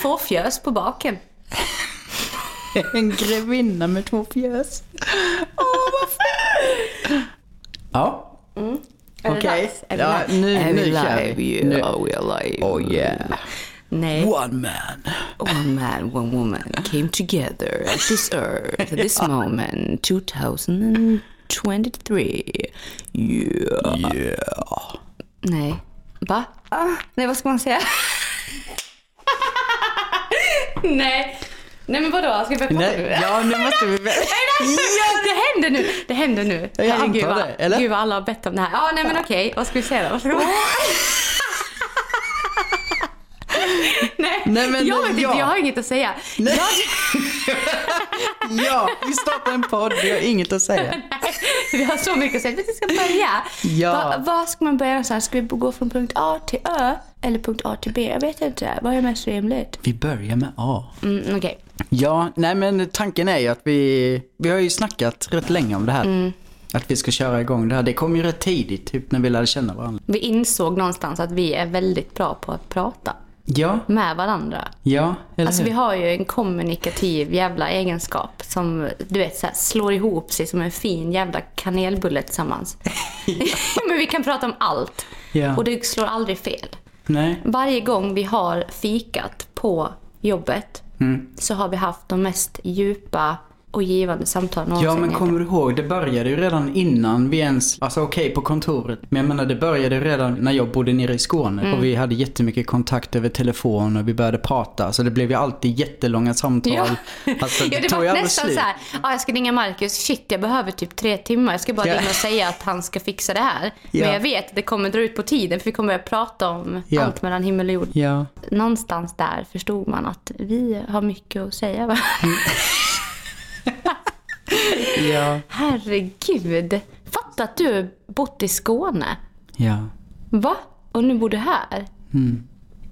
Två fjös på baken. En grevinna med två fjös. Åh, vad fint! Ja. Det Okej. vi Ja, nu, Är vi nu kör live? vi. Yeah, Nu. we are live. Oh yeah. Nej. One man. One man, one woman came together at this earth, at this moment, 2023. Yeah. Yeah. Nej. Va? Ah, nej, vad ska man säga? nej. Nej men vadå, ska vi börja prata nu? Ja, nu måste vi... Ja, det händer nu! Det händer nu. Jag Herregud, det, eller? Gud vad alla har bett om det här. Ja, nej men okej. Vad ska vi säga då? Nej, Nej, men, jag vet inte, ja. jag har inget att säga. Nej. Jag, Ja, vi startar en podd, vi har inget att säga. vi har så mycket att säga. Vi ska börja. Ja. Va, vad ska man börja någonstans? Ska vi gå från punkt A till Ö? Eller punkt A till B? Jag vet inte. Vad är mest rimligt? Vi börjar med A. Mm, okej. Ja, nej men tanken är ju att vi, vi har ju snackat rätt länge om det här. Mm. Att vi ska köra igång det här. Det kom ju rätt tidigt, typ när vi lärde känna varandra. Vi insåg någonstans att vi är väldigt bra på att prata Ja, med varandra. ja, eller Alltså hur? vi har ju en kommunikativ jävla egenskap som du vet så här, slår ihop sig som en fin jävla kanelbulle tillsammans. Men vi kan prata om allt. Ja. Och det slår aldrig fel. Nej. Varje gång vi har fikat på jobbet Mm. så har vi haft de mest djupa och givande samtal Ja, någonsin. men kommer du ihåg, det började ju redan innan vi ens, alltså okej på kontoret, men jag menar det började redan när jag bodde nere i Skåne Mm. och vi hade jättemycket kontakt över telefon och vi började prata, så det blev ju alltid jättelånga samtal. Ja. Alltså, ja, det tog var nästan slut. så här, ah, jag ska ringa Marcus, shit jag behöver typ tre timmar, jag ska bara Ja. ringa och säga att han ska fixa det här. Ja. Men jag vet att det kommer dra ut på tiden för vi kommer börja prata om Ja. allt mellan himmel och jord. Ja. Någonstans där förstod man att vi har mycket att säga. Va? Ja. Herregud, fatta att du har bott i Skåne. Ja. Va? Och nu bor du här? Mm.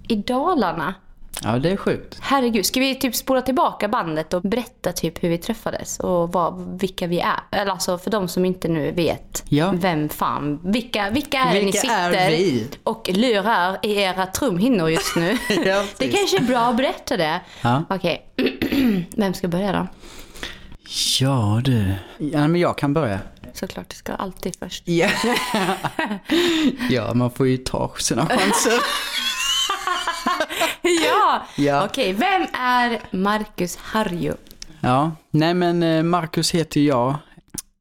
I Dalarna? Ja, det är sjukt. Herregud, ska vi typ spola tillbaka bandet och berätta typ hur vi träffades och vad, vilka vi är? Eller alltså för de som inte nu vet Ja. vem fan, vilka, vilka är ni Vilka är sitter vi? och lurar i era trumhinnor just nu? Ja, det kanske är bra att berätta det. Ja. Okej, vem ska börja då? Ja du. Ja, men jag kan börja. Såklart, det ska alltid först. Ja. ja, man får ju ta sina chanser. ja! Ja. Okej, vem är Marcus Harju? Ja, nej men eh, Marcus heter jag.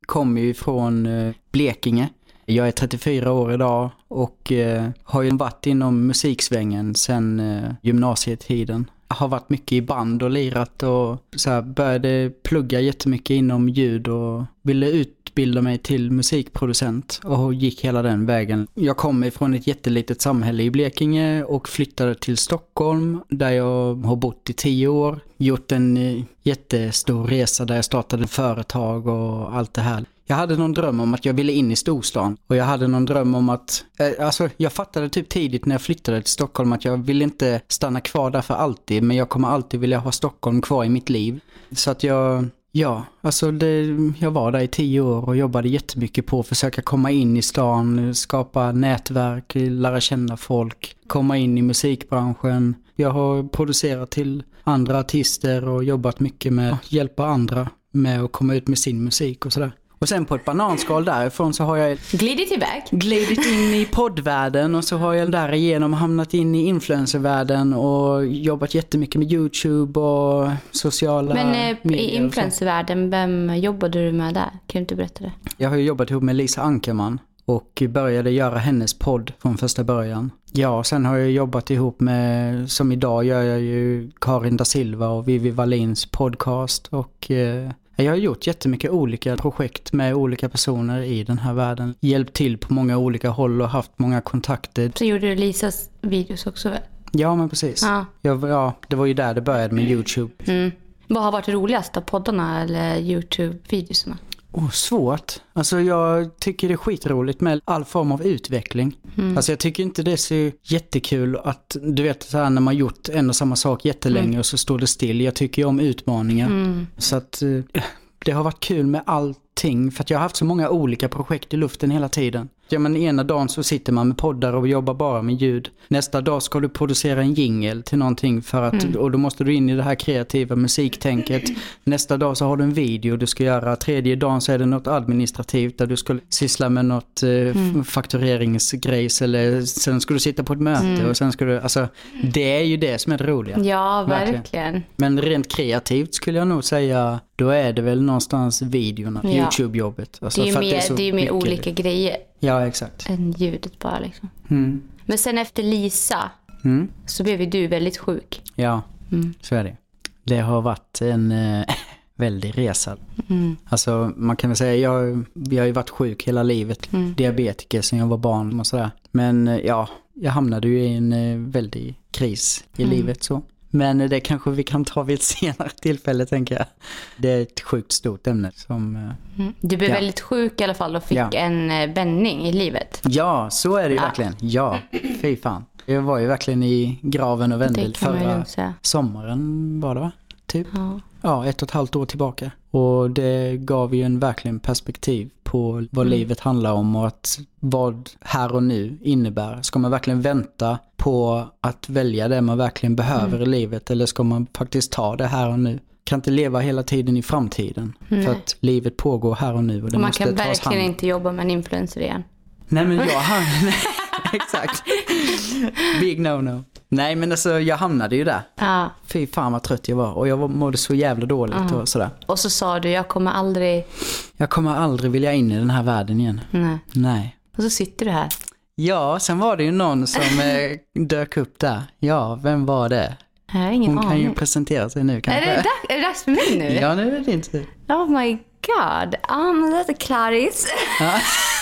Kommer ju från eh, Blekinge. Jag är 34 år idag och eh, har ju varit inom musiksvängen sedan gymnasietiden. Har varit mycket i band och lirat och så här, började plugga jättemycket inom ljud och ville utbilda mig till musikproducent och gick hela den vägen. Jag kommer ifrån ett jättelitet samhälle i Blekinge och flyttade till Stockholm där jag har bott i tio år. Gjort en eh, jättestor resa där jag startade företag och allt det här. Jag hade någon dröm om att jag ville in i storstan och jag hade någon dröm om att, eh, alltså jag fattade typ tidigt när jag flyttade till Stockholm att jag vill inte stanna kvar där för alltid men jag kommer alltid vilja ha Stockholm kvar i mitt liv. Så att jag, ja, alltså det, jag var där i tio år och jobbade jättemycket på att försöka komma in i stan, skapa nätverk, lära känna folk, komma in i musikbranschen. Jag har producerat till andra artister och jobbat mycket med att hjälpa andra med att komma ut med sin musik och sådär. Och sen på ett bananskal därifrån så har jag Glidit iväg. glidit in i poddvärlden och så har jag därigenom hamnat in i influencervärlden och jobbat jättemycket med YouTube och sociala Men eh, i medier så. influencervärlden, vem jobbade du med där? Kan du inte berätta det? Jag har ju jobbat ihop med Lisa Ankerman och började göra hennes podd från första början. Ja, sen har jag jobbat ihop med, som idag gör jag ju Karin da Silva och Vivi Wallins podcast och eh, jag har gjort jättemycket olika projekt med olika personer i den här världen. Hjälpt till på många olika håll och haft många kontakter. Så gjorde du Lisas videos också väl? Ja, men precis. Ja. Jag, ja, det var ju där det började med YouTube. Mm. Vad har varit roligast av poddarna eller YouTube-videorna? Oh, svårt. Alltså jag tycker det är skitroligt med all form av utveckling. Alltså jag tycker inte det är så jättekul att, du vet så här när man gjort en och samma sak jättelänge och så står det still. Jag tycker ju om utmaningar. Så att eh, det har varit kul med allting för att jag har haft så många olika projekt i luften hela tiden. Ja men ena dagen så sitter man med poddar och jobbar bara med ljud. Nästa dag ska du producera en jingle till någonting för att, Mm. och då måste du in i det här kreativa musiktänket. Nästa dag så har du en video du ska göra. Tredje dagen så är det något administrativt där du ska syssla med något eh, Mm. faktureringsgrejs eller sen ska du sitta på ett möte och sen ska du, alltså det är ju det som är det roliga. Mm. Ja, Verkligen. verkligen. Men rent kreativt skulle jag nog säga, då är det väl någonstans videorna, Ja. YouTube-jobbet. Alltså, Det är ju mer, det är mer olika grejer Ja, exakt. än ljudet bara liksom. Mm. Men sen efter Lisa Mm. så blev ju du väldigt sjuk. Ja, Mm. så är det. Det har varit en eh, väldig resa. Mm. Alltså man kan väl säga, jag, jag har ju varit sjuk hela livet. Mm. Diabetiker sedan jag var barn och sådär. Men eh, ja, jag hamnade ju i en eh, väldig kris i Mm. livet så. Men det kanske vi kan ta vid ett senare tillfälle tänker jag. Det är ett sjukt stort ämne som... eh, Mm. Du blev Ja. väldigt sjuk i alla fall och fick Ja. en eh, vändning i livet. Ja, så är det ju Ja. verkligen. Ja, fy fan. Jag var ju verkligen i graven och vände förra sommaren var det va? Typ. Ja. Ja, ett och ett halvt år tillbaka. Och det gav ju en verkligen perspektiv på vad Mm. livet handlar om och att vad här och nu innebär. Ska man verkligen vänta på att välja det man verkligen behöver Mm. i livet eller ska man faktiskt ta det här och nu? Kan inte leva hela tiden i framtiden. För att livet pågår här och nu och det Och man kan verkligen hand inte jobba med en influencer igen. Nej men jag hamnade... Exakt. Big no-no. Nej men alltså jag hamnade ju där. Ja. Fy fan vad trött jag var och jag mådde så jävla dåligt och sådär. Och så sa du, jag kommer aldrig... Jag kommer aldrig vilja in i den här världen igen. Nej. Nej. Och så sitter du här. Ja, sen var det ju någon som eh, dök upp där. Ja, vem var det? Jag har ingen Hon kan aning. ju presentera sig nu Är kanske. det, dags, är det dags för mig nu? Ja, nu är det din tur. Oh my god. Ja, men det är Clarice.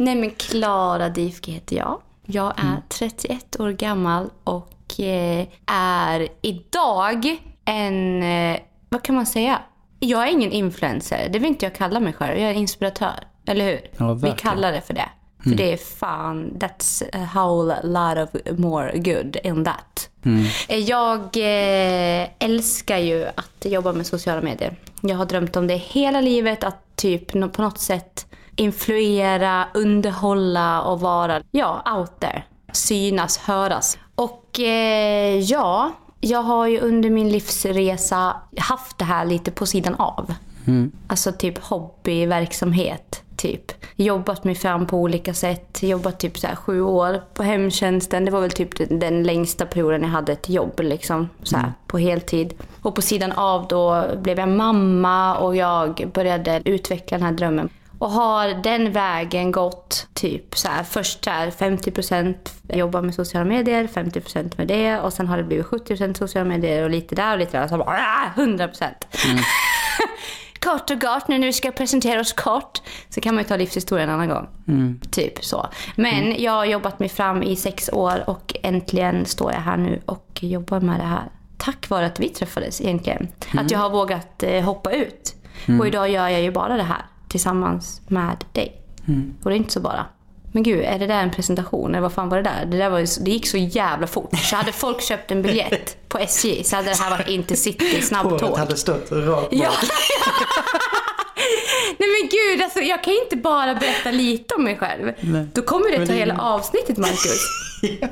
Nej men Klara Difke heter jag. Jag är 31 år gammal och eh, är idag en, eh, vad kan man säga? Jag är ingen influencer, det vill inte jag kalla mig själv. Jag är inspiratör, eller hur? Ja, Vi kallar det för det. För det är fan, that's a whole lot of more good in that. Eh, Jag eh, älskar ju att jobba med sociala medier. Jag har drömt om det hela livet, att typ på något sätt influera, underhålla och vara, ja, out there. Synas, höras. Och eh, ja, jag har ju under min livsresa haft det här lite på sidan av. Alltså typ hobbyverksamhet. Typ. Jobbat mig fram på olika sätt. Jobbat typ så här sju år på hemtjänsten. Det var väl typ den, längsta perioden jag hade ett jobb liksom. Så här, på heltid. Och på sidan av då blev jag mamma och jag började utveckla den här drömmen. Och har den vägen gått typ så här, först så här 50% jobba med sociala medier, 50% med det och sen har det blivit 70% sociala medier och lite där och lite där. Så bara, ah, 100%. kort och gott, nu när vi ska presentera oss kort så kan man ju ta livshistorien en annan gång. Typ så. Men jag har jobbat mig fram i sex år och äntligen står jag här nu och jobbar med det här. Tack vare att vi träffades egentligen. Att jag har vågat eh, hoppa ut. Och idag gör jag ju bara det här tillsammans med dig. Och det är inte så bara. Men gud, är det där en presentation? Eller vad fan var det där? Det, där var, ju så- det gick så jävla fort. Så hade folk köpt en biljett på SJ så hade det här varit Intercity snabbtåg. hade stått rakt Ja. Nej men gud, alltså, jag kan inte bara berätta lite om mig själv. Nej. Då kommer det ta det- hela avsnittet, Marcus.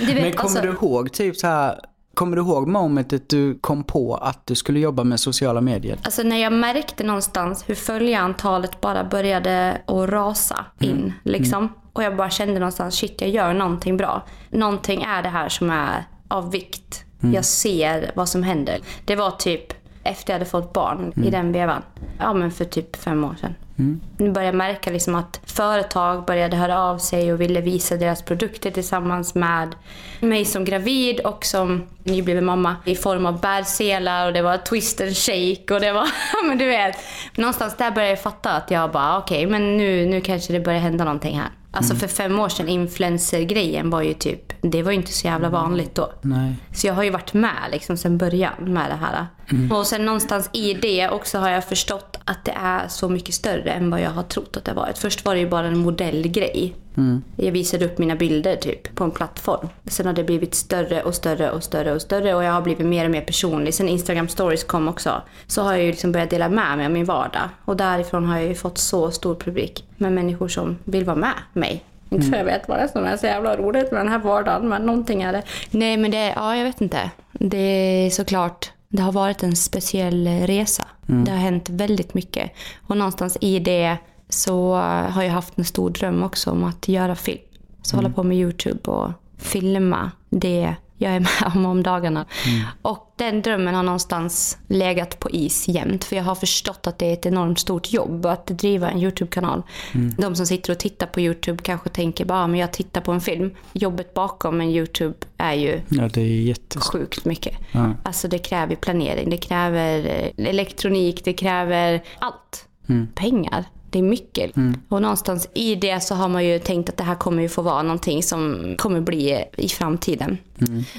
Du vet, Men kommer alltså, du ihåg typ så här, kommer du ihåg momentet du kom på att du skulle jobba med sociala medier? alltså när jag märkte någonstans hur följarantalet bara började att rasa in. Liksom. Och jag bara kände någonstans, shit jag gör någonting bra. Någonting är det här som är av vikt. Jag ser vad som händer. Det var typ efter jag hade fått barn i den vevan. Ja men för typ fem år sedan. Nu började jag märka liksom att företag började höra av sig och ville visa deras produkter tillsammans med mig som gravid och som nybliven mamma i form av bärselar och det var twist and shake och det var, men du vet. Någonstans där började jag fatta att jag bara okej men nu, nu kanske det börjar hända någonting här. Alltså för fem år sedan, influencer-grejen var ju typ, det var ju inte så jävla vanligt då. Nej. Så jag har ju varit med liksom sen början med det här. Och sen någonstans i det också har jag förstått att det är så mycket större än vad jag har trott att det varit. Först var det ju bara en modellgrej. Jag visade upp mina bilder typ på en plattform. Sen har det blivit större och större och större och större och jag har blivit mer och mer personlig. Sen Instagram stories kom också så har jag ju liksom börjat dela med mig av min vardag. Och därifrån har jag ju fått så stor publik med människor som vill vara med mig. Inte för jag vet vad det är som är så jävla roligt med den här vardagen, men någonting är det. Nej, men det, ja, jag vet inte. Det är såklart, det har varit en speciell resa. Det har hänt väldigt mycket. Och någonstans i det så har jag haft en stor dröm också om att göra film. Så hålla på med YouTube och filma det jag är med om om dagarna. Och den drömmen har någonstans legat på is jämt. För jag har förstått att det är ett enormt stort jobb att driva en YouTube-kanal. De som sitter och tittar på YouTube kanske tänker bara, men jag tittar på en film. Jobbet bakom en YouTube är ju Ja, det är jättestort. sjukt mycket. Ja. Alltså det kräver planering, det kräver eh, elektronik, det kräver allt. Pengar. Det är mycket. Och någonstans i det så har man ju tänkt att det här kommer ju få vara någonting som kommer bli i framtiden.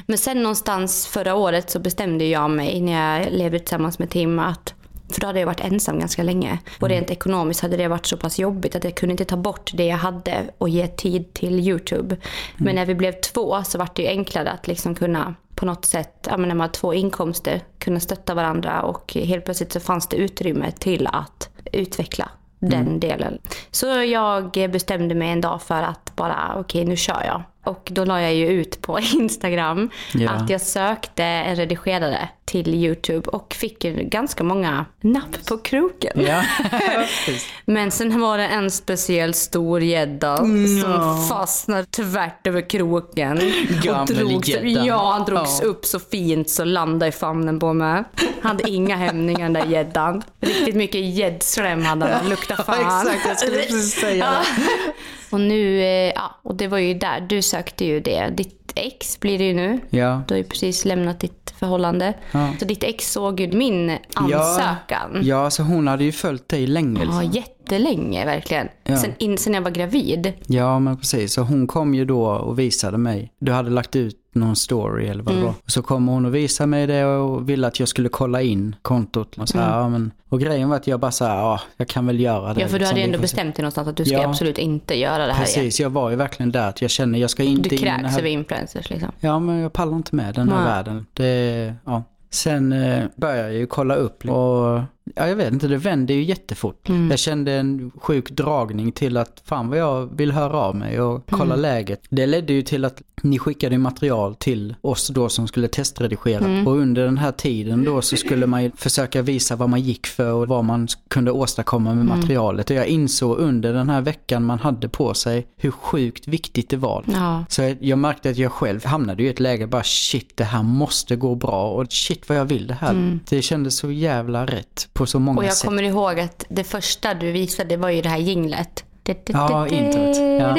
Men sen någonstans förra året så bestämde jag mig när jag levde tillsammans med Tim att för då hade jag varit ensam ganska länge. Och rent ekonomiskt hade det varit så pass jobbigt att jag kunde inte ta bort det jag hade och ge tid till YouTube. Men när vi blev två så var det ju enklare att liksom kunna på något sätt, ja, men när man har två inkomster, kunna stötta varandra och helt plötsligt så fanns det utrymme till att utveckla den delen. Så jag bestämde mig en dag för att bara, okej nu kör jag. Och då la jag ju ut på Instagram Ja. att jag sökte en redigerare till YouTube och fick ganska många napp på kroken. Ja, precis. Men sen var det en speciell stor gädda som fastnade tvärt över kroken. Gammelgäddan. Ja, han drogs Ja. upp så fint så landade i famnen på mig. Hade inga hämningar den där gäddan. Riktigt mycket gäddslem hade han. Lukta fan. Exakt, jag skulle precis säga det. Och nu, eh, ja, och det var ju där. Du sökte ju det. Ditt ex blir det ju nu. Ja. Du har ju precis lämnat ditt förhållande. Ja. Så ditt ex såg ju min ansökan. Ja, så hon hade ju följt dig länge. Ja, Liksom. jättelänge verkligen. Ja. Sen, in, sen jag var gravid. Ja, men precis. Så hon kom ju då och visade mig. Du hade lagt ut någon story eller vad det Mm. var. Och så kom hon och visade mig det och ville att jag skulle kolla in kontot. Och, så här, ja, men, och grejen var att jag bara sa, ja, jag kan väl göra det. Mm. Ja, för du liksom. hade Vi ändå får se." bestämt dig någonstans att du ska Ja. absolut inte göra det här igen. Precis, jag var ju verkligen där att jag känner, jag ska inte Du in i den kräks här över influencers liksom. Ja, men jag pallar inte med den här Nej. världen. Det, ja. Sen eh, började jag ju kolla upp och ja, jag vet inte, det vände ju jättefort. Mm. Jag kände en sjuk dragning till att fan vad jag vill höra av mig och kolla Mm. läget. Det ledde ju till att ni skickade material till oss då som skulle testredigera. Mm. Och under den här tiden då så skulle man ju försöka visa vad man gick för och vad man kunde åstadkomma Mm. med materialet. Och jag insåg under den här veckan man hade på sig hur sjukt viktigt det var. Ja. Så jag, jag märkte att jag själv hamnade i ett läge bara shit det här måste gå bra och shit vad jag vill det här. Det kändes så jävla rätt på så många Och jag sätt. kommer ihåg att det första du visade var ju det här jinglet. Ja, introt. Ja,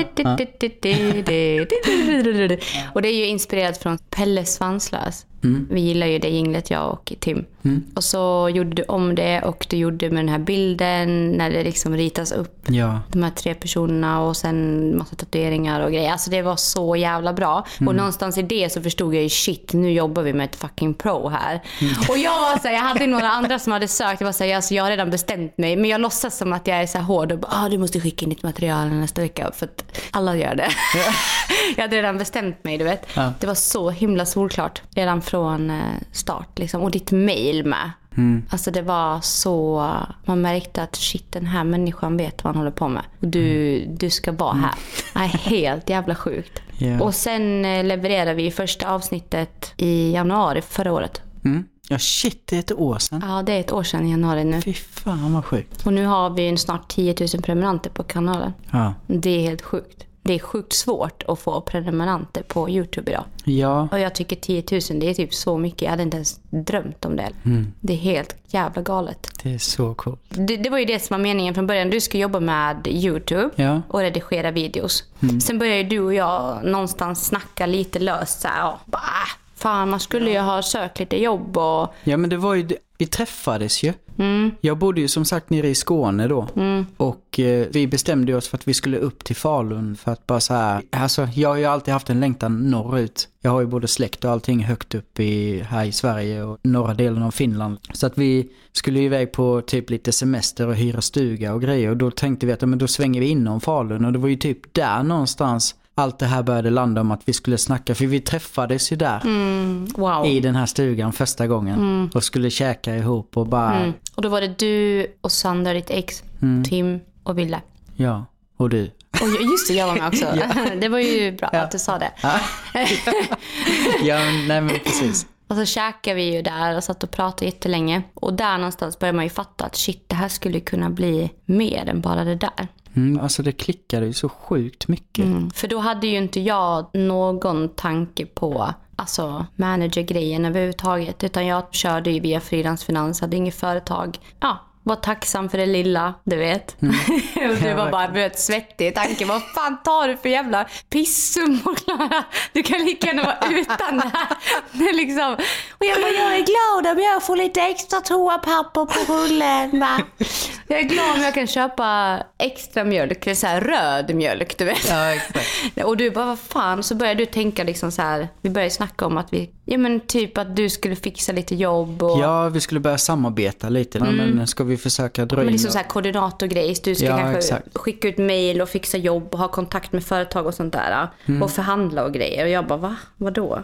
Och det är ju inspirerat från Pelle Svanslös. Mm. Vi gillar ju det jinglet jag och Tim. Och så gjorde du om det och du gjorde med den här bilden när det liksom ritas upp Ja, de här tre personerna och sen massa tatueringar och grejer. Alltså det var så jävla bra. Mm. Och någonstans i det så förstod jag ju shit, nu jobbar vi med ett fucking pro här. Mm. Och jag var så här, jag hade några andra som hade sökt. Jag var så här, alltså, jag har redan bestämt mig. Men jag låtsas som att jag är så här hård och bara, ah, du måste skicka in ditt material nästa vecka. För att alla gör det. jag hade redan bestämt mig, du vet. Ja. Det var så himla solklart redan från eh, start. Liksom. Och ditt mail med. Mm. Alltså det var så, man märkte att shit den här människan vet vad han håller på med. Och du, du ska vara här. Det är helt jävla sjukt. Ja. Och sen eh, levererade vi första avsnittet i januari förra året. mm. ja shit det är ett år sedan. Ja, det är ett år sedan i januari nu. Fy fan vad sjukt. Och nu har vi snart 10 000 prenumeranter på kanalen. Ja. Det är helt sjukt. Det är sjukt svårt att få prenumeranter på YouTube idag. Ja, Och jag tycker 10 000 det är typ så mycket. Jag hade inte ens drömt om det. Det är helt jävla galet. det är så coolt. Det, det var ju det som var meningen från början. Du ska jobba med YouTube Ja. och redigera videos. Sen började du och jag någonstans snacka lite löst så här, ja, bara, "Ah, Fan, man skulle ju ha sökt lite jobb och... Ja men det var ju, vi träffades ju. Mm. Jag bodde ju som sagt nere i Skåne då. Och eh, vi bestämde oss för att vi skulle upp till Falun för att bara så här. Alltså jag har ju alltid haft en längtan norrut. Jag har ju både släkt och allting högt upp i, här i Sverige och norra delen av Finland. Så att vi skulle ju iväg på typ lite semester och hyra stuga och grejer. Och då tänkte vi att men då svänger vi inom Falun. Och det var ju typ där någonstans allt det här började landa om att vi skulle snacka. För vi träffades ju där Mm. Wow. i den här stugan första gången. Och skulle käka ihop och bara, Mm. Och då var det du och Sandra, ditt ex, Mm. Tim och Ville. ja, och du. Och just det, jag var med också. Det var ju bra att du sa det. ja, nej men precis. Och så käkade vi ju där och satt och pratade jättelänge. Och där någonstans började man ju fatta att shit, det här skulle kunna bli mer än bara det där. Mm, alltså det klickade ju så sjukt mycket. Mm. För då hade ju inte jag någon tanke på alltså managergrejen överhuvudtaget. Utan jag körde ju via frilansfinans, hade inget företag. Ja, var tacksam för det lilla, du vet. och du var bara blöt svettig i tanken. Vad fan tar du för jävla pissummor Klara? Du kan lika gärna vara utan det här. Det liksom, och jag bara, jag är glad om jag får lite extra toapapper på rullen va. Jag är glad om jag kan köpa extra mjölk, så här röd mjölk du vet. Ja, exakt. Och du bara, vad fan? Så började du tänka liksom så här. Vi började snacka om att vi, ja men typ att du skulle fixa lite jobb och Ja, vi skulle börja samarbeta lite. Ja, men ska vi försöka dra men in... liksom så här koordinatorgrej. Du ska Ja, kanske exakt. skicka ut mail och fixa jobb och ha kontakt med företag och sånt där. Mm. Och förhandla och grejer. Och jag bara, va? Vadå?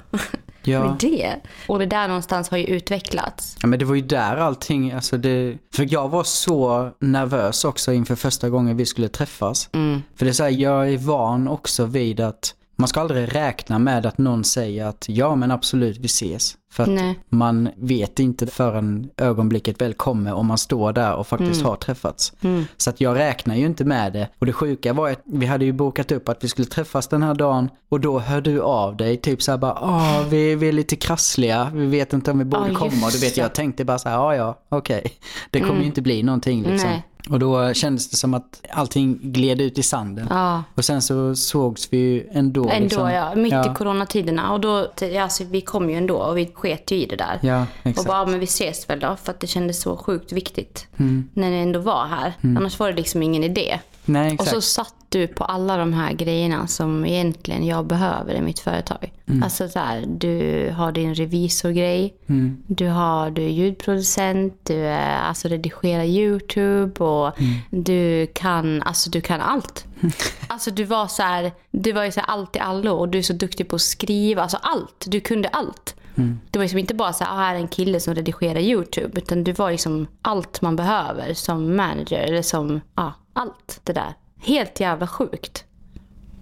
Ja. Är det? Och det där någonstans har ju utvecklats. Ja, men det var ju där allting, alltså det... För jag var så nervös också inför första gången vi skulle träffas. Mm. För det är så här, jag är van också vid att man ska aldrig räkna med att någon säger att ja men absolut vi ses. För att Nej. man vet inte förrän ögonblicket väl kommer om man står där och faktiskt Mm. har träffats. Så att jag räknar ju inte med det. Och det sjuka var att vi hade ju bokat upp att vi skulle träffas den här dagen och då hör du av dig typ så här bara ah vi, vi är lite krassliga, vi vet inte om vi borde just komma. Och du vet jag tänkte bara så här ja ja okej. Det kommer ju inte bli någonting liksom. Nej. Och då kändes det som att allting gled ut i sanden. Ja. Och sen så sågs vi ju ändå. Ändå liksom. ja, mitt ja. i coronatiderna. Och då, alltså, vi kom ju ändå och vi sket ju i det där. Ja, Och bara, men vi ses väl då, för att det kändes så sjukt viktigt. Mm. När ni ändå var här. Annars var det liksom ingen idé. Nej, Och så satt du på alla de här grejerna som egentligen jag behöver i mitt företag. Mm. Alltså så här, du har din revisorgrej, Mm. du, har, du är ljudproducent, du är, alltså redigerar YouTube och Mm. du kan, alltså du kan allt. Alltså du var så här, du var ju så här allt i allo och du är så duktig på att skriva, alltså allt. Du kunde allt. Mm. Det var liksom inte bara så här, ah, här är en kille som redigerar YouTube. Utan du var liksom allt man behöver som manager. Eller som, ja, allt det där. Helt jävla sjukt.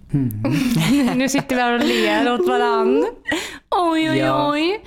nu sitter vi här och ler åt varann. Oj, oj, Ja. oj.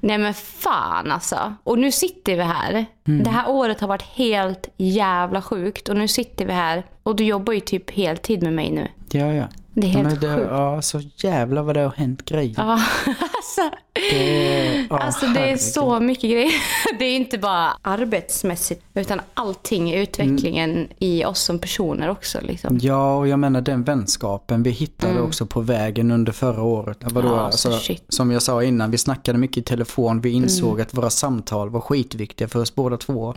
Nej men fan alltså. Och nu sitter vi här. Det här året har varit helt jävla sjukt. Och nu sitter vi här. Och du jobbar ju typ heltid med mig nu. Ja, ja. Det är helt Men det, sjukt. Ja, så jävla vad det har hänt grejer. Ja, alltså. Det, ja, Alltså det är så mycket grejer. Det är inte bara arbetsmässigt utan allting i utvecklingen i oss som personer också. Liksom. Ja, och jag menar den vänskapen vi hittade också på vägen under förra året. Vadå? Mm. Ja, alltså, som jag sa innan, vi snackade mycket i telefon. Vi insåg Mm. att våra samtal var skitviktiga för oss båda två.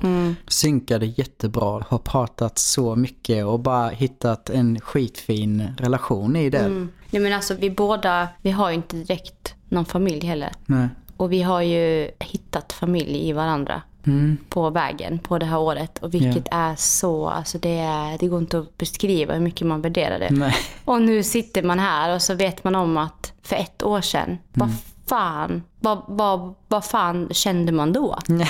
Synkade jättebra, har pratat så mycket och bara hittat en skitfin relation i det. Mm. Nej, men alltså, vi båda, vi har ju inte direkt någon familj heller. Nej. Och vi har ju hittat familj i varandra Mm. på vägen på det här året. Och vilket är så, alltså det, är, det går inte att beskriva hur mycket man värderar det. Nej. Och nu sitter man här och så vet man om att för ett år sedan, vad fan, vad, vad, vad fan kände man då?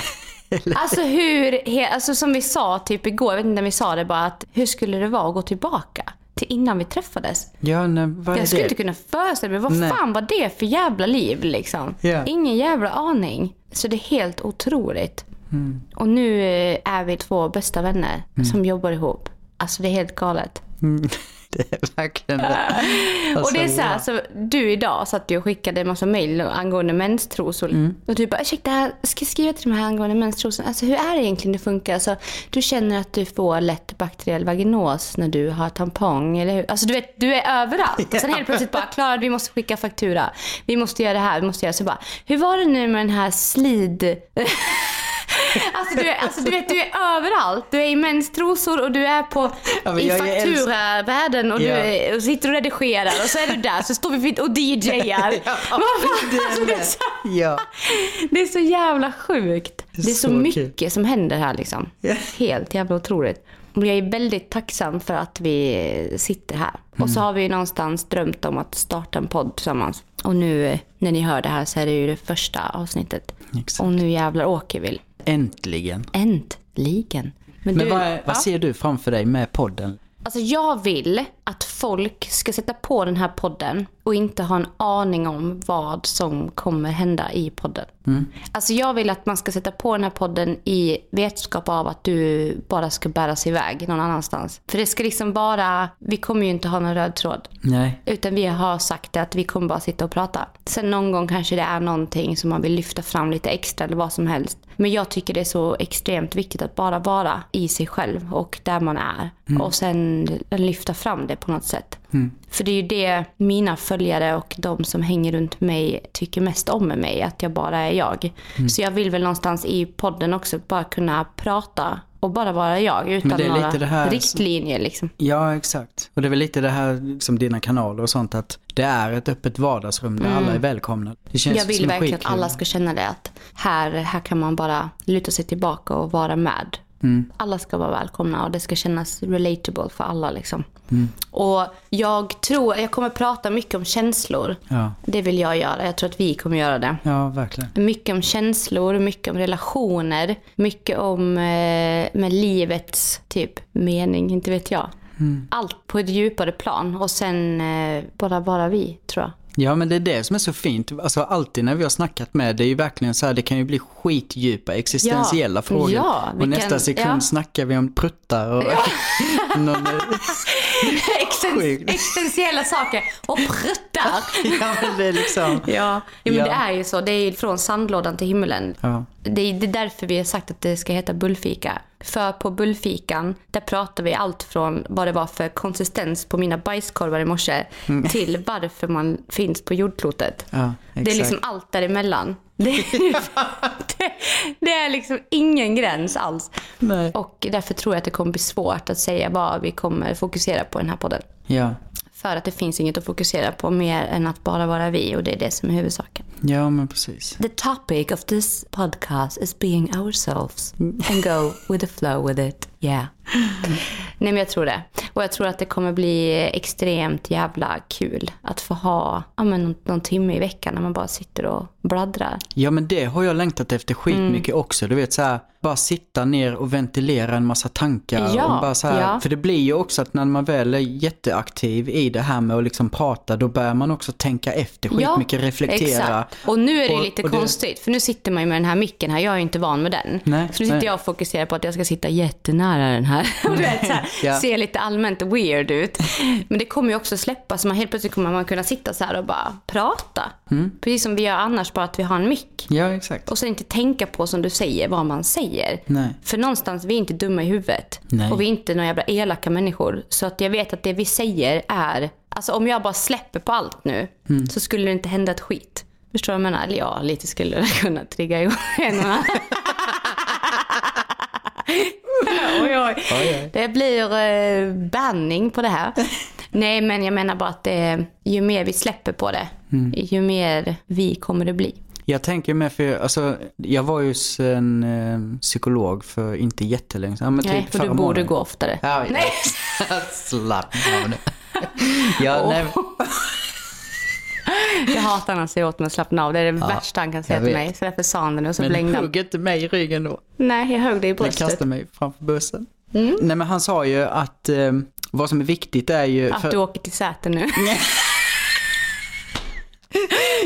Alltså hur, alltså som vi sa typ igår, jag vet inte när vi sa det bara att hur skulle det vara att gå tillbaka till innan vi träffades? Ja, nej, vad Jag skulle det? inte kunna föreställa mig, vad Nej. fan var det för jävla liv liksom? Ja. Ingen jävla aning. Så det är helt otroligt. Mm. Och nu eh, är vi två bästa vänner som jobbar ihop. Alltså det är helt galet. Mm, det är verkligen det. och det är så här, Alltså, så du idag satt ju och skickade en massa mejl angående menstrosor. Mm. Och du bara, ursäkta, jag ska skriva till de här angående menstrosor. Alltså hur är det egentligen det funkar? Alltså, du känner att du får lätt bakteriell vaginos när du har tampong, eller hur? Alltså du vet, du är överallt. Och sen helt plötsligt bara, Klara vi måste skicka faktura. Vi måste göra det här, vi måste göra så bara. Hur var det nu med den här slid... Alltså du, är, alltså du vet, du är överallt. Du är i mäns trosor och du är på, Ja, i fakturavärlden och du Ja. är, och sitter och redigerar och så är du där så står vi och DJar. Ja, det är alltså, det, är så, Ja. det är så jävla sjukt. Det är så, så kul. mycket som händer här liksom. Ja. Helt jävla otroligt. Och jag är väldigt tacksam för att vi sitter här. Och Mm. så har vi någonstans drömt om att starta en podd tillsammans. Och nu eh, när ni hör det här så är det ju det första avsnittet. Exakt. Och nu jävlar åker vi. Äntligen. Äntligen. Men, Men du, vad, ja. vad ser du framför dig med podden? Alltså jag vill att folk ska sätta på den här podden och inte ha en aning om vad som kommer hända i podden. Alltså jag vill att man ska sätta på den här podden i vetskap av att du bara ska bäras iväg någon annanstans. För det ska liksom bara, vi kommer ju inte ha någon röd tråd. Nej. Utan vi har sagt att vi kommer bara sitta och prata. Sen någon gång kanske det är någonting som man vill lyfta fram lite extra eller vad som helst. Men jag tycker det är så extremt viktigt att bara vara i sig själv och där man är. Och sen lyfta fram det på något sätt. För det är ju det mina följare och de som hänger runt mig tycker mest om med mig. Att jag bara är jag. Så jag vill väl någonstans i podden också bara kunna prata och bara vara jag utan det några det här- riktlinjer liksom. Ja, exakt. Och det är väl lite det här som dina kanaler och sånt att det är ett öppet vardagsrum där alla är välkomna. Det känns Mm. Jag vill verkligen att alla ska känna det. Att här, här kan man bara luta sig tillbaka och vara med. Mm. Alla ska vara välkomna och det ska kännas relatable för alla. Liksom. Mm. Och jag tror, jag kommer prata mycket om känslor. Ja. Det vill jag göra. Jag tror att vi kommer göra det. ja, verkligen. Mycket om känslor, mycket om relationer, mycket om eh, med livets typ mening, inte vet jag. Mm. Allt på ett djupare plan och sen eh, bara vara vi, tror jag. Ja, men det är det som är så fint. Alltså alltid när vi har snackat med, det är ju verkligen så här, det kan ju bli skitdjupa existentiella Ja. frågor. Ja, och nästa sekund ja. snackar vi om pruttar och någon, Existen- existentiella saker och pruttar. Ja, men det är liksom... Ja, men Ja. det är ju så. Det är från sandlådan till himmelen. Ja. Det är, det är därför vi har sagt att det ska heta bullfika. För på bullfikan, där pratar vi allt från vad det var för konsistens på mina bajskorvar i morse till varför man finns på jordklotet. Ja, det är liksom allt däremellan. Det, det, det är liksom ingen gräns alls. Nej. Och därför tror jag att det kommer bli svårt att säga vad vi kommer fokusera på i den här podden. Ja. För att det finns inget att fokusera på mer än att bara vara vi och det är det som är huvudsaken. ja, men precis. The topic of this podcast is being ourselves and go with the flow with it. Yeah. Nej men jag tror det. Och jag tror att det kommer bli extremt jävla kul att få ha ja, men någon, någon timme i veckan när man bara sitter och bladdrar. Ja, men det har jag längtat efter skitmycket Mm. också. Du vet så här, bara sitta ner och ventilera en massa tankar. Ja, och bara så här, ja. För det blir ju också att när man väl är jätteaktiv i det här med att liksom prata, då börjar man också tänka efter skitmycket, reflektera. Exakt. Och nu är det Och- lite och det- konstigt, för nu sitter man ju med den här micken här. Jag är ju inte van med den. Nej, så nu sitter nej. jag och fokuserar på att jag ska sitta jättenära den här. Och du vet, så här, Ja. Se lite allmänt weird ut. Men det kommer ju också släppa, så man helt plötsligt kommer man kunna sitta så här och bara prata. Mm. Precis som vi gör annars, bara att vi har en mick. Ja, exakt. Och så inte tänka på, som du säger, vad man säger. Nej. För någonstans, vi är inte dumma i huvudet. Nej. Och vi är inte några jävla elaka människor. Så att jag vet att det vi säger är... Alltså om jag bara släpper på allt nu, Mm. så skulle det inte hända ett skit. Förstår du vad jag menar? Eller ja, lite skulle det kunna trigga igång en och annan. Oj, oj. oj. Det blir eh, banning på det här. Nej, men jag menar bara att det, ju mer vi släpper på det, Mm. ju mer vi kommer det bli. Jag tänker med för, alltså, jag var ju en eh, psykolog för inte jättelänge sedan. men Nej, typ och du borde gå oftare. Ja, Nej. Slappna av nu. ja, Åh. nej, Jag hatar när han säger åt mig att slappna av. Det är det värsta han kan säga jag till mig. Så därför sa han det nu och så men blängde han. hugg inte mig i ryggen då. Nej, jag högg dig i Jag bröstet. kastade mig framför bussen. Mm. Nej men han sa ju att eh, vad som är viktigt är ju... Att du åker till Säter nu.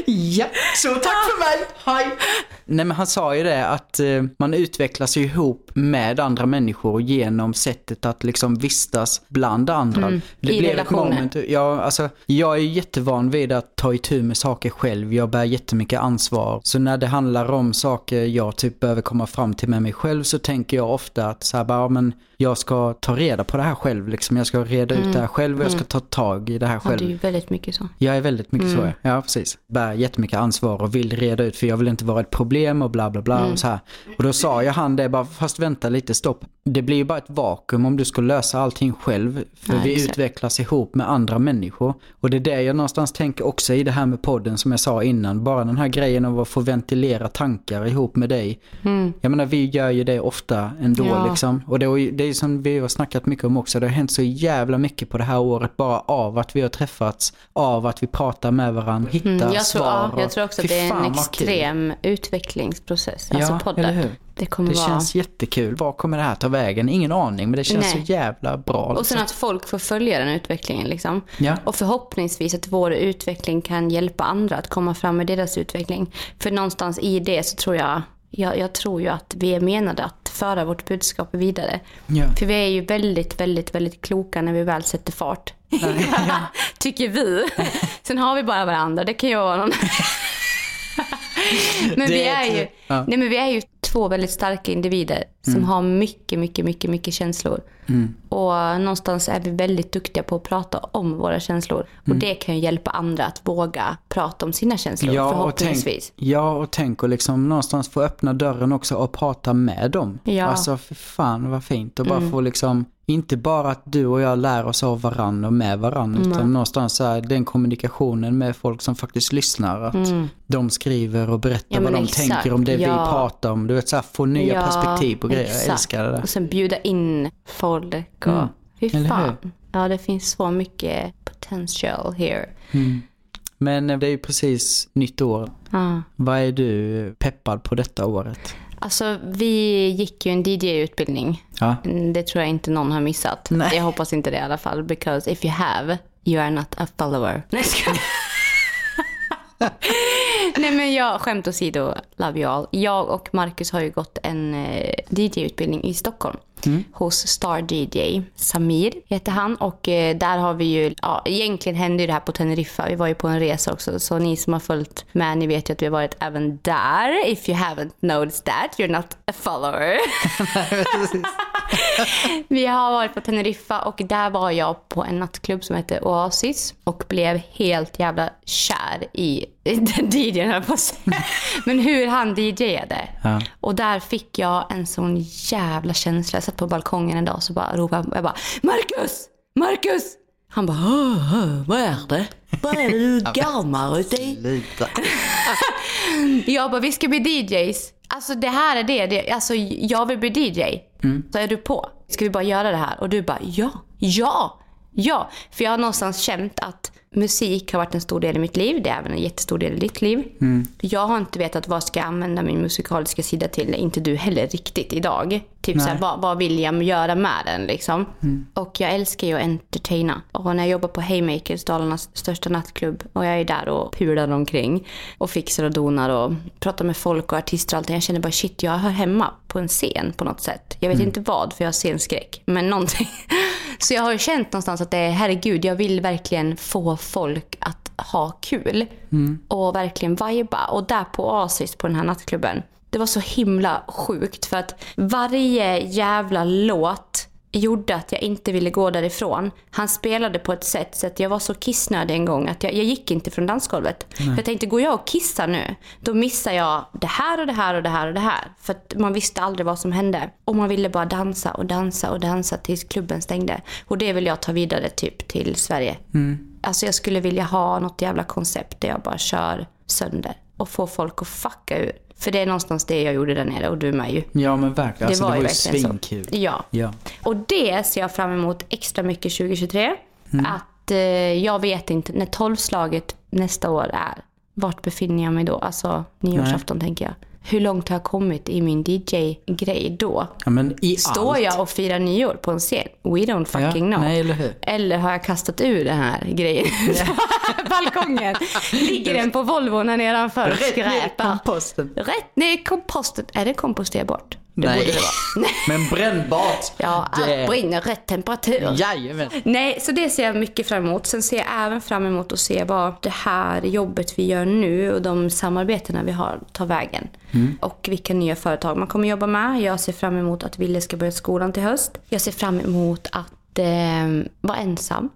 Ja, så tack för mig, hej! Nej men han sa ju det att eh, man utvecklas ju ihop med andra människor genom sättet att liksom vistas bland andra. Mm, i relationer. ja, alltså, jag är jättevan vid att ta itu med saker själv, jag bär jättemycket ansvar. Så när det handlar om saker jag typ behöver komma fram till med mig själv så tänker jag ofta att så här, bara, men jag ska ta reda på det här själv, liksom. jag ska reda ut det här själv och jag ska ta tag i det här Mm. Ja, själv. det är ju väldigt mycket så. Jag är väldigt mycket Mm. så, ja. ja precis. Bär bär jättemycket ansvar och vill reda ut för jag vill inte vara ett problem och bla bla bla och så här. Och då sa jag han det bara, fast vänta lite, stopp. Det blir ju bara ett vakuum om du ska lösa allting själv. För Nej, vi utvecklas ihop med andra människor. Och det är det jag någonstans tänker också i det här med podden som jag sa innan. Bara den här grejen av att få ventilera tankar ihop med dig. Jag menar vi gör ju det ofta ändå Ja. liksom. Och det, är ju- det är ju som vi har snackat mycket om också. Det har hänt så jävla mycket på det här året bara av att vi har träffats. Av att vi pratar med varandra, hittar Mm, jag, tror, svar. ja, och- jag tror också att det är en vad kul. Utvecklingsprocess. Alltså Ja, podden. eller hur? Det kommer Det vara... känns jättekul. Var kommer det här ta vägen? Ingen aning, men det känns Nej. så jävla bra. Och sen liksom. att folk får följa den utvecklingen. Liksom. Ja. Och förhoppningsvis att vår utveckling kan hjälpa andra att komma fram med deras utveckling. För någonstans i det så tror jag, jag, jag tror ju att vi är menade att föra vårt budskap vidare. Ja. För vi är ju väldigt, väldigt, väldigt kloka när vi väl sätter fart. Tycker vi. Sen har vi bara varandra. Det kan ju vara någon... men, vi är ju, ja. nej, men vi är ju två väldigt starka individer som har mycket, mycket, mycket, mycket känslor. Och någonstans är vi väldigt duktiga på att prata om våra känslor. Och det kan ju hjälpa andra att våga prata om sina känslor Ja och, tänk, förhoppningsvis. ja, och tänk och liksom någonstans få öppna dörren också och prata med dem. Ja. Mm. Alltså för fan vad fint. Och bara få liksom, inte bara att du och jag lär oss av varandra och med varandra. Utan någonstans här, den kommunikationen med folk som faktiskt lyssnar. Att de skriver och berättar Mm. Ja, vad de exakt. tänker om det vi Ja. pratar om. Du vet så här, få nya Ja, perspektiv på grejer. Jag exakt. älskar det där. Och sen bjuda in folk och... Mm. Fy fan. Ja, det finns så mycket potential here. Men eh, det är ju precis nytt år. Ja. Vad är du peppad på detta året? Alltså, vi gick ju en DJ-utbildning. Ja. Mm, Det tror jag inte någon har missat. Nej. Jag hoppas inte det i alla fall. Because if you have, you are not a follower. Nej, ska Nej men jag, skämt åsido, love you all. Jag och Marcus har ju gått en eh, DJ-utbildning i Stockholm. Hos Star DJ. Samir heter han. Och eh, där har vi ju, ja egentligen hände ju det här på Teneriffa. Vi var ju på en resa också. Så ni som har följt med, ni vet ju att vi har varit även där. If you haven't noticed that, you're not a follower. Vi har varit på Teneriffa och där var jag på en nattklubb som hette Oasis och blev helt jävla kär i den DJn höll på. Men hur han DJade. Ja. Och där fick jag en sån jävla känsla. Jag satt på balkongen en dag och så bara ropade jag bara Marcus! Marcus! Han bara "Åh, åh, vad är det? Vad är det du garmar uti? Lite. Jag bara, vi ska bli DJs. Alltså det här är det. det alltså jag vill bli DJ. Så är du på? Ska vi bara göra det här? Och du bara, ja, ja, ja. För jag har någonstans känt att musik har varit en stor del i mitt liv. Det är även en jättestor del i ditt liv. Jag har inte vetat vad ska jag använda min musikaliska sida till. Inte du heller riktigt idag. Typ såhär, vad, vad vill jag göra med den liksom? Och jag älskar ju att entertaina. Och när jag jobbar på Haymakers, Dalarnas största nattklubb. Och jag är där och pular omkring. Och fixar och donar och pratar med folk och artister och allting. Jag känner bara shit, jag hör hemma på en scen på något sätt. Jag vet inte vad för jag har scenskräck. Men någonting. Så jag har känt någonstans att det är, herregud, jag vill verkligen få folk att ha kul. Och verkligen viba. Och där på Oasis, på den här nattklubben. Det var så himla sjukt för att varje jävla låt gjorde att jag inte ville gå därifrån. Han spelade på ett sätt så att jag var så kissnödig en gång att jag, jag gick inte från dansgolvet. Jag tänkte, går jag och kissar nu, då missar jag det här och det här och det här och det här. För att man visste aldrig vad som hände. Och man ville bara dansa och dansa och dansa tills klubben stängde. Och det vill jag ta vidare typ till Sverige. Alltså jag skulle vilja ha något jävla koncept där jag bara kör sönder och får folk att fucka ur. För det är någonstans det jag gjorde där nere och du med ju. Ja men verkligen. Alltså, det var, ju ju verkligen så. svinkul. Ja. Ja. Och det ser jag fram emot extra mycket 2023. Mm. Att eh, jag vet inte när tolvslaget nästa år är. Vart befinner jag mig då? Alltså nyårsafton tänker jag. Hur långt har jag kommit i min DJ-grej då? ja i Står allt. jag och firar nyår på en scen? We don't fucking ja, know. Nej eller. Eller har jag kastat ur den här grejen balkongen? Ligger den på Volvon här nedanför och skräpar? komposten. Rätt ner i komposten. Är det komposterbart? Det Nej. borde det vara. Men brännbart. Ja, det... allt brinner rätt temperatur. Jajamän. Nej, så det ser jag mycket fram emot. Sen ser jag även fram emot att se vad det här jobbet vi gör nu och de samarbetena vi har tar vägen. Och vilka nya företag man kommer jobba med. Jag ser fram emot att Ville ska börja skolan till höst. Jag ser fram emot att eh, vara ensam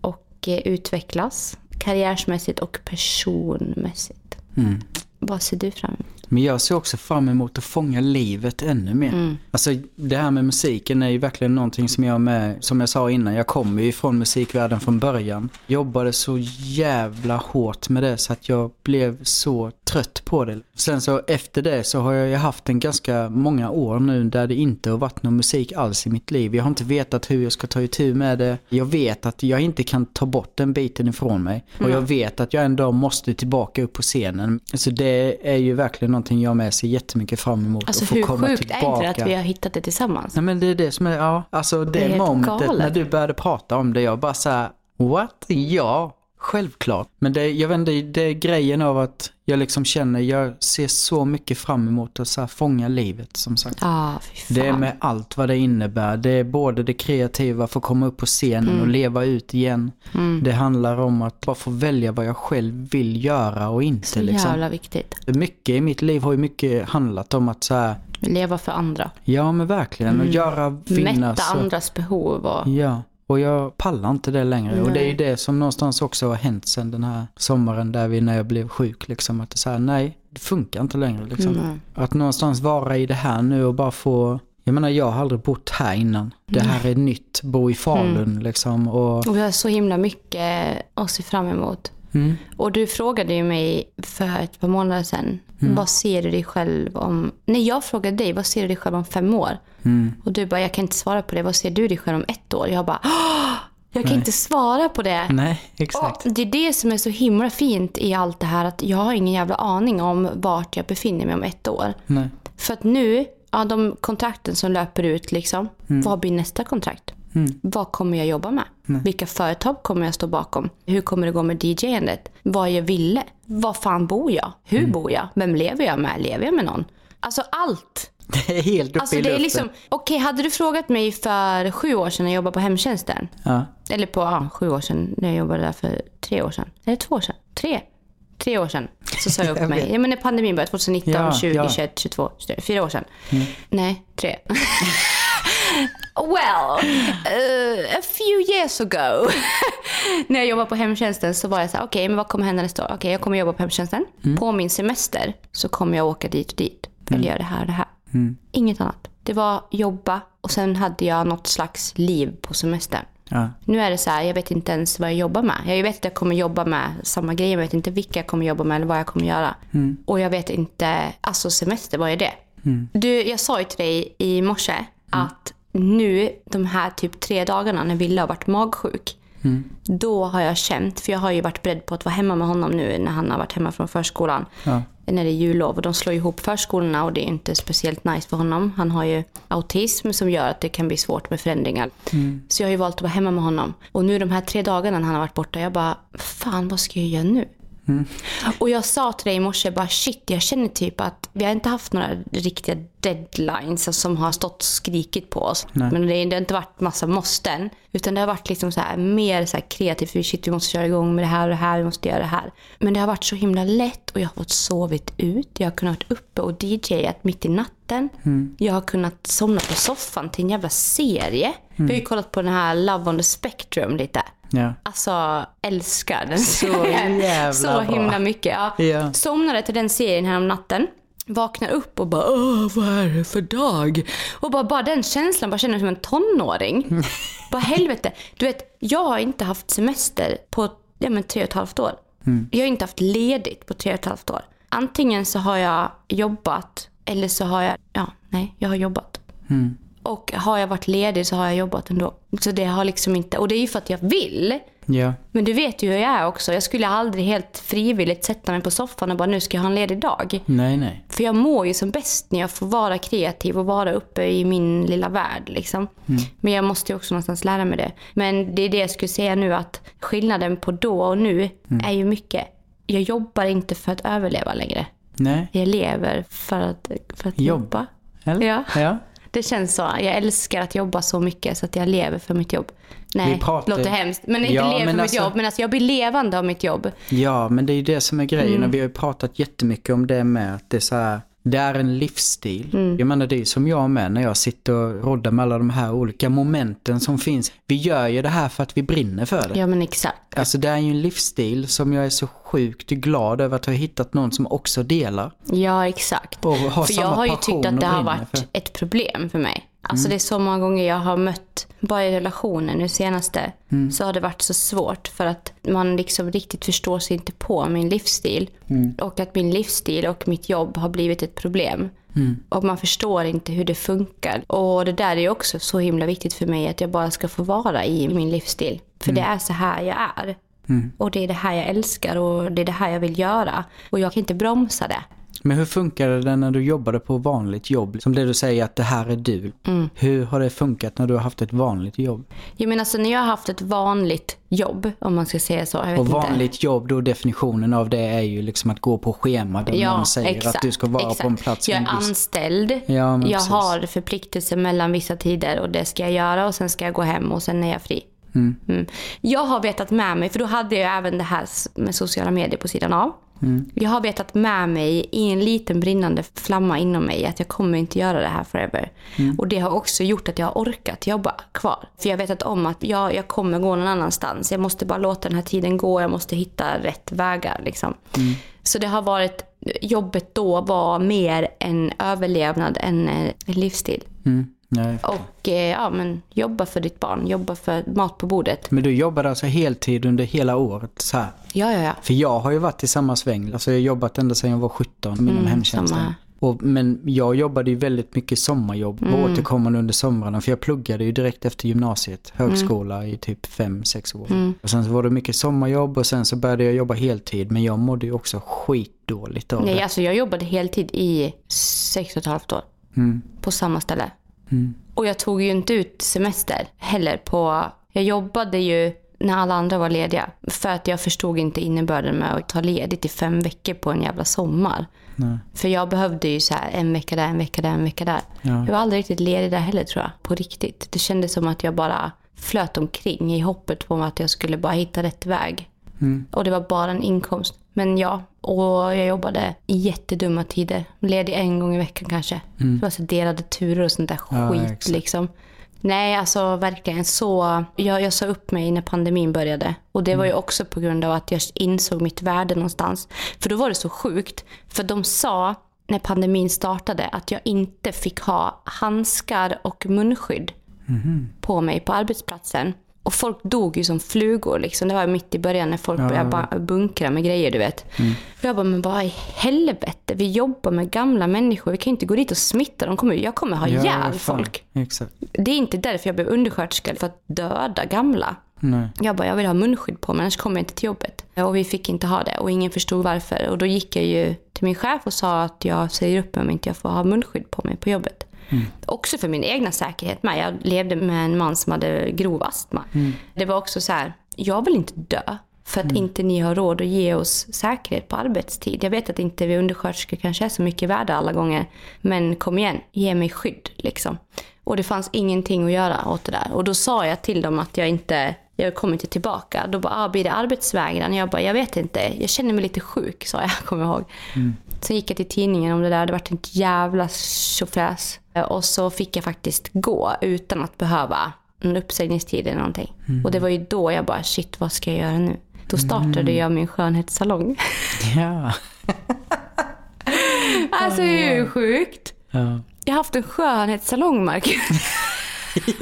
och eh, utvecklas. karriärsmässigt och personmässigt. Mm. Vad ser du fram emot? Men jag ser också fram emot att fånga livet ännu mer. Mm. Alltså det här med musiken är ju verkligen någonting som jag med, som jag sa innan, jag kommer ju från musikvärlden från början. Jobbade så jävla hårt med det så att jag blev så trött på det. Sen så efter det så har jag ju haft en ganska många år nu där det inte har varit någon musik alls i mitt liv. Jag har inte vetat hur jag ska ta itu med det. Jag vet att jag inte kan ta bort den biten ifrån mig. Och jag vet att jag en dag måste tillbaka upp på scenen. Så det är ju verkligen någonting jag med ser jättemycket fram emot. Alltså att få hur komma sjukt tillbaka. är inte det att vi har hittat det tillsammans? Nej men det är det som är, ja, alltså det, helt momentet galet. när du började prata om det, jag bara såhär, what? Ja, självklart. Men det, jag vet inte, det är grejen av att jag liksom känner, jag ser så mycket fram emot att så fånga livet som sagt. Ah. Det är med allt vad det innebär. Det är både det kreativa, få komma upp på scenen Mm. och leva ut igen. Det handlar om att bara få välja vad jag själv vill göra och inte. Så liksom. jävla viktigt. Mycket i mitt liv har ju mycket handlat om att så här, Leva för andra. ja men verkligen, och göra, finnas. Mm. Mätta andras behov och... Ja, och jag pallar inte det längre. Och det är ju Nej. det som någonstans också har hänt sen den här sommaren där vi, när jag blev sjuk. Liksom, att det är så här, nej, det funkar inte längre. Liksom. Mm. Att någonstans vara i det här nu och bara få, jag menar jag har aldrig bott här innan. Det här är nytt, bo i Falun liksom. Och, Och vi har så himla mycket att se fram emot. Mm, Och du frågade ju mig för ett par månader sedan. Mm. Vad ser du dig själv om... Nej, jag frågade dig. Vad ser du dig själv om fem år? mm, Och du bara, jag kan inte svara på det. Vad ser du dig själv om ett år? Jag bara, "Åh, jag kan inte svara på det. nej, exakt. Och det är det som är så himla fint i allt det här. Att jag har ingen jävla aning om vart jag befinner mig om ett år. Nej. För att nu, ja, de kontrakten som löper ut, liksom, vad blir nästa kontrakt? Mm. Vad kommer jag jobba med? Vilka företag kommer jag stå bakom? Hur kommer det gå med DJ-andet? Vad jag ville? Var fan bor jag? Hur Mm. bor jag? Vem lever jag med? Lever jag med någon? Alltså allt. Det är helt uppe Alltså i luften. liksom, okej hade du frågat mig för sju år sedan när jag jobbade på hemtjänsten. Ja. Eller på ja, sju år sedan när jag jobbade där för tre år sedan. Eller två år sedan? Tre? Tre år sedan. Så sa jag upp mig. Ja men när pandemin började, 2019, Ja, 20, ja. 21, 22, 23, fyra år sedan. Nej, tre. well, uh, a few years ago. när jag jobbade på hemtjänsten så var jag så här, okej men vad kommer hända nästa år? Okej jag kommer jobba på hemtjänsten. På min semester så kommer jag åka dit och dit. För att göra det här och det här. Inget annat. Det var jobba och sen hade jag något slags liv på semestern. Ja. Nu är det så här, jag vet inte ens vad jag jobbar med. Jag vet att jag kommer jobba med samma grejer, men jag vet inte vilka jag kommer jobba med eller vad jag kommer göra. Och jag vet inte, alltså semester, vad är det? Du, jag sa ju till dig i morse att nu, de här typ tre dagarna när Ville har varit magsjuk, då har jag känt, för jag har ju varit beredd på att vara hemma med honom nu när han har varit hemma från förskolan. Ja. När det är jullov och de slår ihop förskolorna och det är inte speciellt nice för honom. Han har ju autism som gör att det kan bli svårt med förändringar. Så jag har ju valt att vara hemma med honom. Och nu de här tre dagarna när han har varit borta, jag bara, fan vad ska jag göra nu? Och jag sa till dig i morse, bara shit, jag känner typ att vi har inte haft några riktiga deadlines som har stått och skrikit på oss. Nej. Men det, det har inte varit massa måsten. Utan det har varit liksom så här, mer så här kreativt, för shit vi måste köra igång med det här och det här, vi måste göra det här. Men det har varit så himla lätt och jag har fått sovit ut. Jag har kunnat vara uppe och DJat mitt i natten. Jag har kunnat somna på soffan till en jävla serie. Vi har ju kollat på den här Love on the Spectrum lite. Ja. Alltså, älskar den Så jävla Så bra. himla mycket. Ja. Ja. Somnade till den serien här om natten. Vaknar upp och bara Åh, vad är det för dag? Och bara, bara den känslan, bara känner mig som en tonåring. bara helvete. Du vet, jag har inte haft semester på ja, men, tre och ett halvt år. Jag har inte haft ledigt på tre och ett halvt år. Antingen så har jag jobbat eller så har jag, ja, nej, jag har jobbat. Och har jag varit ledig så har jag jobbat ändå. Så det har liksom inte, och det är ju för att jag vill. Ja. Men du vet ju hur jag är också. Jag skulle aldrig helt frivilligt sätta mig på soffan och bara nu ska jag ha en ledig dag. Nej, nej. För jag mår ju som bäst när jag får vara kreativ och vara uppe i min lilla värld. Liksom. Men jag måste ju också någonstans lära mig det. Men det är det jag skulle säga nu att skillnaden på då och nu är ju mycket. Jag jobbar inte för att överleva längre. Nej. Jag lever för att, för att Jobb. jobba. Eller? Ja. ja. Det känns så. Jag älskar att jobba så mycket så att jag lever för mitt jobb. Nej, pratar- låter hemskt. Men inte Ja, lever för alltså- mitt jobb. Men alltså jag blir levande av mitt jobb. Ja, men det är ju det som är grejen. Mm. Och vi har ju pratat jättemycket om det med att det är så här, Det är en livsstil. Mm. Jag menar det är som jag med när jag sitter och roddar med alla de här olika momenten som finns. Vi gör ju det här för att vi brinner för det. Ja men exakt. Alltså det är ju en livsstil som jag är så sjukt glad över att ha hittat någon som också delar. Ja exakt. Och har För jag samma har ju tyckt att det har varit för. Ett problem för mig. Alltså det är så många gånger jag har mött, bara i relationer nu senaste, Mm. så har det varit så svårt för att man liksom riktigt förstår sig inte på min livsstil. Mm. Och att min livsstil och mitt jobb har blivit ett problem. Mm. Och man förstår inte hur det funkar. Och det där är också så himla viktigt för mig att jag bara ska få vara i min livsstil. För det är så här jag är. Och det är det här jag älskar och det är det här jag vill göra. Och jag kan inte bromsa det. Men hur funkade det när du jobbade på vanligt jobb? Som det du säger att det här är du. Mm. Hur har det funkat när du har haft ett vanligt jobb? Jag menar alltså när jag har haft ett vanligt jobb, om man ska säga så. Jag vet Och inte. vanligt jobb, då definitionen av det är ju liksom att gå på schema där någon säger att du ska vara exakt. på en plats. Jag är anställd. Ja, men jag precis. har förpliktelser mellan vissa tider och det ska jag göra och sen ska jag gå hem och sen är jag fri. Mm. Jag har vetat med mig, för då hade jag även det här med sociala medier på sidan av. Mm. Jag har vetat med mig i en liten brinnande flamma inom mig att jag kommer inte göra det här forever. Mm. Och det har också gjort att jag har orkat jobba kvar. För jag har vetat om att jag, jag kommer gå någon annanstans. Jag måste bara låta den här tiden gå. Jag måste hitta rätt vägar. Liksom. Mm. Så det har varit, jobbet då var mer en överlevnad än eh, en livsstil. Mm. Nej. Och eh, ja, men jobba för ditt barn, jobba för mat på bordet. Men du jobbade alltså heltid under hela året så här? Ja, ja, ja. För jag har ju varit i samma sväng. Alltså jag har jobbat ända sedan jag var 17 inom hemtjänsten. Mm, samma. Och, men jag jobbade ju väldigt mycket sommarjobb Mm. återkommande under somrarna. För jag pluggade ju direkt efter gymnasiet, Mm. högskola i typ 5-6 år. Och sen så var det mycket sommarjobb och sen så började jag jobba heltid. Men jag mådde ju också skitdåligt av Nej, det. alltså jag jobbade heltid i sex och ett halvt år. Mm. På samma ställe. Och jag tog ju inte ut semester heller på... Jag jobbade ju när alla andra var lediga. För att jag förstod inte innebörden med att ta ledigt i fem veckor på en jävla sommar. Nej. För jag behövde ju så här en vecka där, en vecka där, en vecka där. Ja. Jag var aldrig riktigt ledig där heller tror jag. På riktigt. Det kändes som att jag bara flöt omkring i hoppet på att jag skulle bara hitta rätt väg. Och det var bara en inkomst. Men ja, och jag jobbade i jättedumma tider. Ledig en gång i veckan kanske. Det var så delade turer och sånt där Ja, skit exakt. liksom. Nej, alltså verkligen så. Jag, jag sa upp mig när pandemin började. Och det var ju också på grund av att jag insåg mitt värde någonstans. För då var det så sjukt. För de sa när pandemin startade att jag inte fick ha handskar och munskydd på mig på arbetsplatsen. Och folk dog ju som flugor. Liksom. Det var mitt i början när folk började ba- bunkra med grejer, du vet. Och jag bara, men vad i helvete? Vi jobbar med gamla människor. Vi kan ju inte gå dit och smitta. De kommer, jag kommer ha Ja, ihjäl fan. folk. Exakt. Det är inte därför jag blev undersköterska, för att döda gamla. Nej. Jag bara, jag vill ha munskydd på mig, annars kommer jag inte till jobbet. Och vi fick inte ha det och ingen förstod varför. Och då gick jag ju till min chef och sa att jag säger upp mig om inte jag får ha munskydd på mig på jobbet. Också för min egna säkerhet med. Jag levde med en man som hade grov astma. Det var också så här, jag vill inte dö. För att inte ni har råd att ge oss säkerhet på arbetstid. Jag vet att inte vi undersköterskor kanske är så mycket värda alla gånger. Men kom igen, ge mig skydd liksom. Och det fanns ingenting att göra åt det där. Och då sa jag till dem att jag inte, jag kommer inte tillbaka. Då bara, ah, blir det arbetsvägran? Jag bara, jag vet inte. Jag känner mig lite sjuk, sa jag, kommer jag ihåg. Sen gick jag till tidningen om det där. Det vart en jävla tjofräs. Och så fick jag faktiskt gå utan att behöva en uppsägningstid eller någonting. Och det var ju då jag bara, shit vad ska jag göra nu? Då startade jag min skönhetssalong. Ja. Alltså är ju sjukt. ja. Jag har haft en skönhetssalong, Marcus. Vi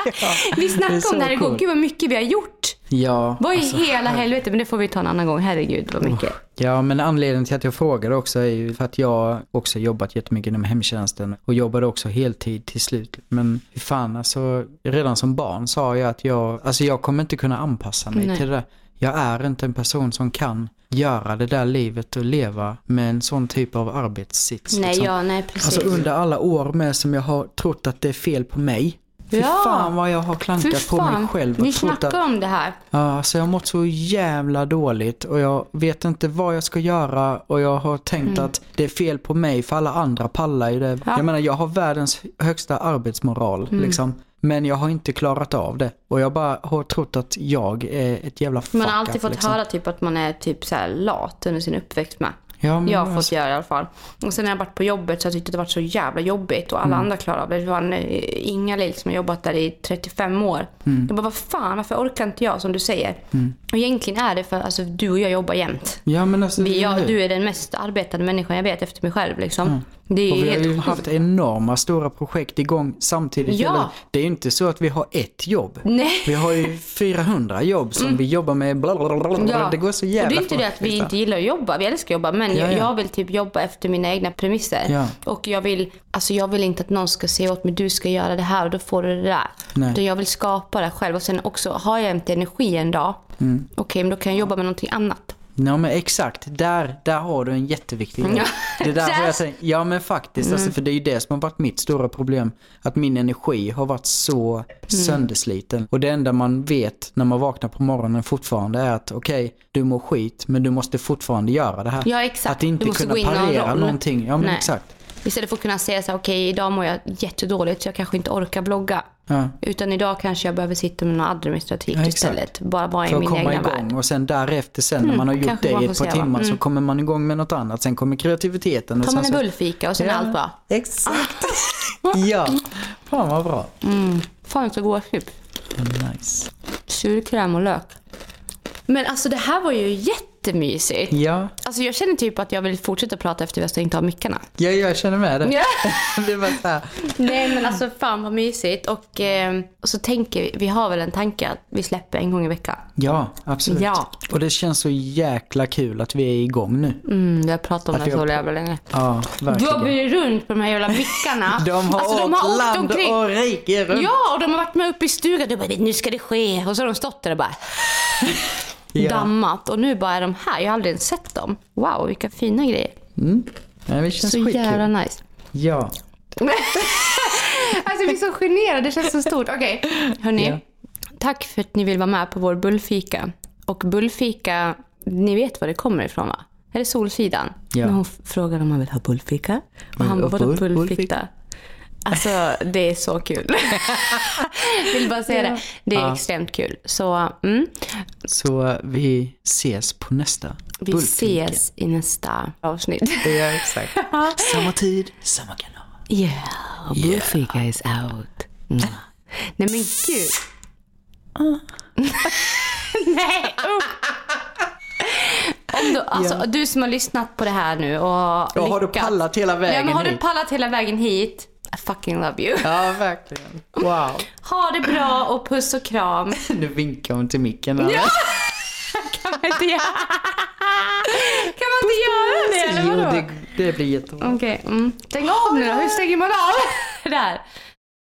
det är snackade om det här igår. coolt. Gud vad mycket vi har gjort. Ja, Vad i alltså, hela helvete? Men det får vi ta en annan gång. Herregud vad mycket. Ja, men anledningen till att jag frågade också är ju för att jag också jobbat jättemycket inom hemtjänsten och jobbade också heltid till slut. Men hur fan, alltså redan som barn sa jag att jag, alltså jag kommer inte kunna anpassa mig Nej. till det där. Jag är inte en person som kan göra det där livet och leva med en sån typ av arbetssits. Nej, liksom. ja, nej precis. Alltså under alla år med som jag har trott att det är fel på mig. Fy Ja. fan vad jag har klankat på mig själv. och Vi trott att- om det här. Ja, så jag har mått så jävla dåligt och jag vet inte vad jag ska göra och jag har tänkt att det är fel på mig för alla andra pallar ju det. Mm. Ja. Mm. Jag menar jag har världens högsta arbetsmoral liksom. Men jag har inte klarat av det. Och jag bara har trott att jag är ett jävla fuck Man har alltid fått liksom. höra typ att man är typ så lat under sin uppväxt med. Ja, jag har fått göra i alla fall. Och sen när jag varit på jobbet så har jag tyckt att det varit så jävla jobbigt och alla Mm. andra klarar av det. Det var eh, Inga-Lill som har jobbat där i 35 år. Mm. Jag bara, vad fan, varför orkar inte jag som du säger? Och egentligen är det för alltså, du och jag jobbar jämt. Ja, men alltså, Vi, jag, du är den mest arbetade människan jag vet efter mig själv. Liksom. Det är Och vi har ju haft enorma stora projekt igång samtidigt. Ja. Eller, Det är ju inte så att vi har ett jobb. Nej. Vi har ju 400 jobb som vi jobbar med. Bla bla bla. Ja. Det går så och jävla det är inte det att vi inte gillar att jobba. Vi älskar att jobba. Men Ja, jag, ja. jag vill typ jobba efter mina egna premisser. Och jag vill, alltså jag vill inte att någon ska säga åt mig du ska göra det här och då får du det där. Nej. Utan jag vill skapa det själv. Och sen också, har jag inte energi en dag, Mm. okej men då kan jag jobba med någonting annat. Ja men exakt, där, där har du en jätteviktig grej. Ja. Det där jag tänkt, ja men faktiskt, Mm. alltså, för det är ju det som har varit mitt stora problem. Att min energi har varit så Mm. söndersliten. Och det enda man vet när man vaknar på morgonen fortfarande är att okej, du mår skit men du måste fortfarande göra det här. Ja, exakt. Att inte kunna någon parera någonting. Ja men Nej. exakt. Istället för att kunna säga så här, okej idag mår jag jättedåligt så jag kanske inte orkar blogga. Ja. Utan idag kanske jag behöver sitta med något administrativt Ja, istället. Bara vara i min komma egna igång värld. och sen därefter sen när man har gjort det i ett par timmar så Mm. kommer man igång med något annat. Sen kommer kreativiteten. Tar man en så... bullfika och sen är allt bra. Exakt. ja, fan vad bra. Mm. Fan så goda chips. Nice. Surkräm och lök. Men alltså det här var ju jättemysigt. Ja, Alltså jag känner typ att jag vill fortsätta prata efter vi har stängt av mickarna. ja, jag känner med det. Ja. det var så här. Nej men alltså fan vad mysigt. Och, eh, och så tänker vi, vi har väl en tanke att vi släpper en gång i veckan. Ja, absolut. Ja. Och det känns så jäkla kul att vi är igång nu. Mm, vi har pratat om Att det så jävla länge. Ja, Du har verkligen. blivit runt på de här jävla mickarna. De har Alltså, åkt åkt land omkring. och rike runt. Ja, och de har varit med uppe i stugan. Du bara, nu ska det ske. Och så har de stått där och bara Ja. dammat. Och nu bara är de här. Jag har aldrig ens sett dem. Wow, vilka fina grejer. Mm. Ja, det känns Så skitkul. jävla nice. Ja. Alltså jag blir så generad, det känns så stort. Okej, hörni. Ja. Tack för att ni vill vara med på vår bullfika. Och bullfika, ni vet var det kommer ifrån va? Är det Solsidan? Ja. När hon frågar om man vill ha bullfika. Och han bara, vadå bull- bullfika? bullfika? Alltså det är så kul. vill bara säga det. Det är Ja. extremt kul. Så mm, Så vi ses på nästa vi ses i nästa avsnitt. Ja, exakt. samma tid, samma kanal. Yeah, bullfika is out. Mm. Nej men gud. Nej, usch. Om du, alltså, Du som har lyssnat på det här nu och Ja, har du pallat hela ja, vägen men Har du hit? pallat hela vägen hit? I fucking love you. Ja, verkligen. Wow. Ha det bra och puss och kram. Nu vinkar hon till micken. här. Kan man inte göra, kan man inte göra det eller Jo, vadå? det, det blir jättebra. Okej, mm. stäng av nu då. Hur stänger man av? Där.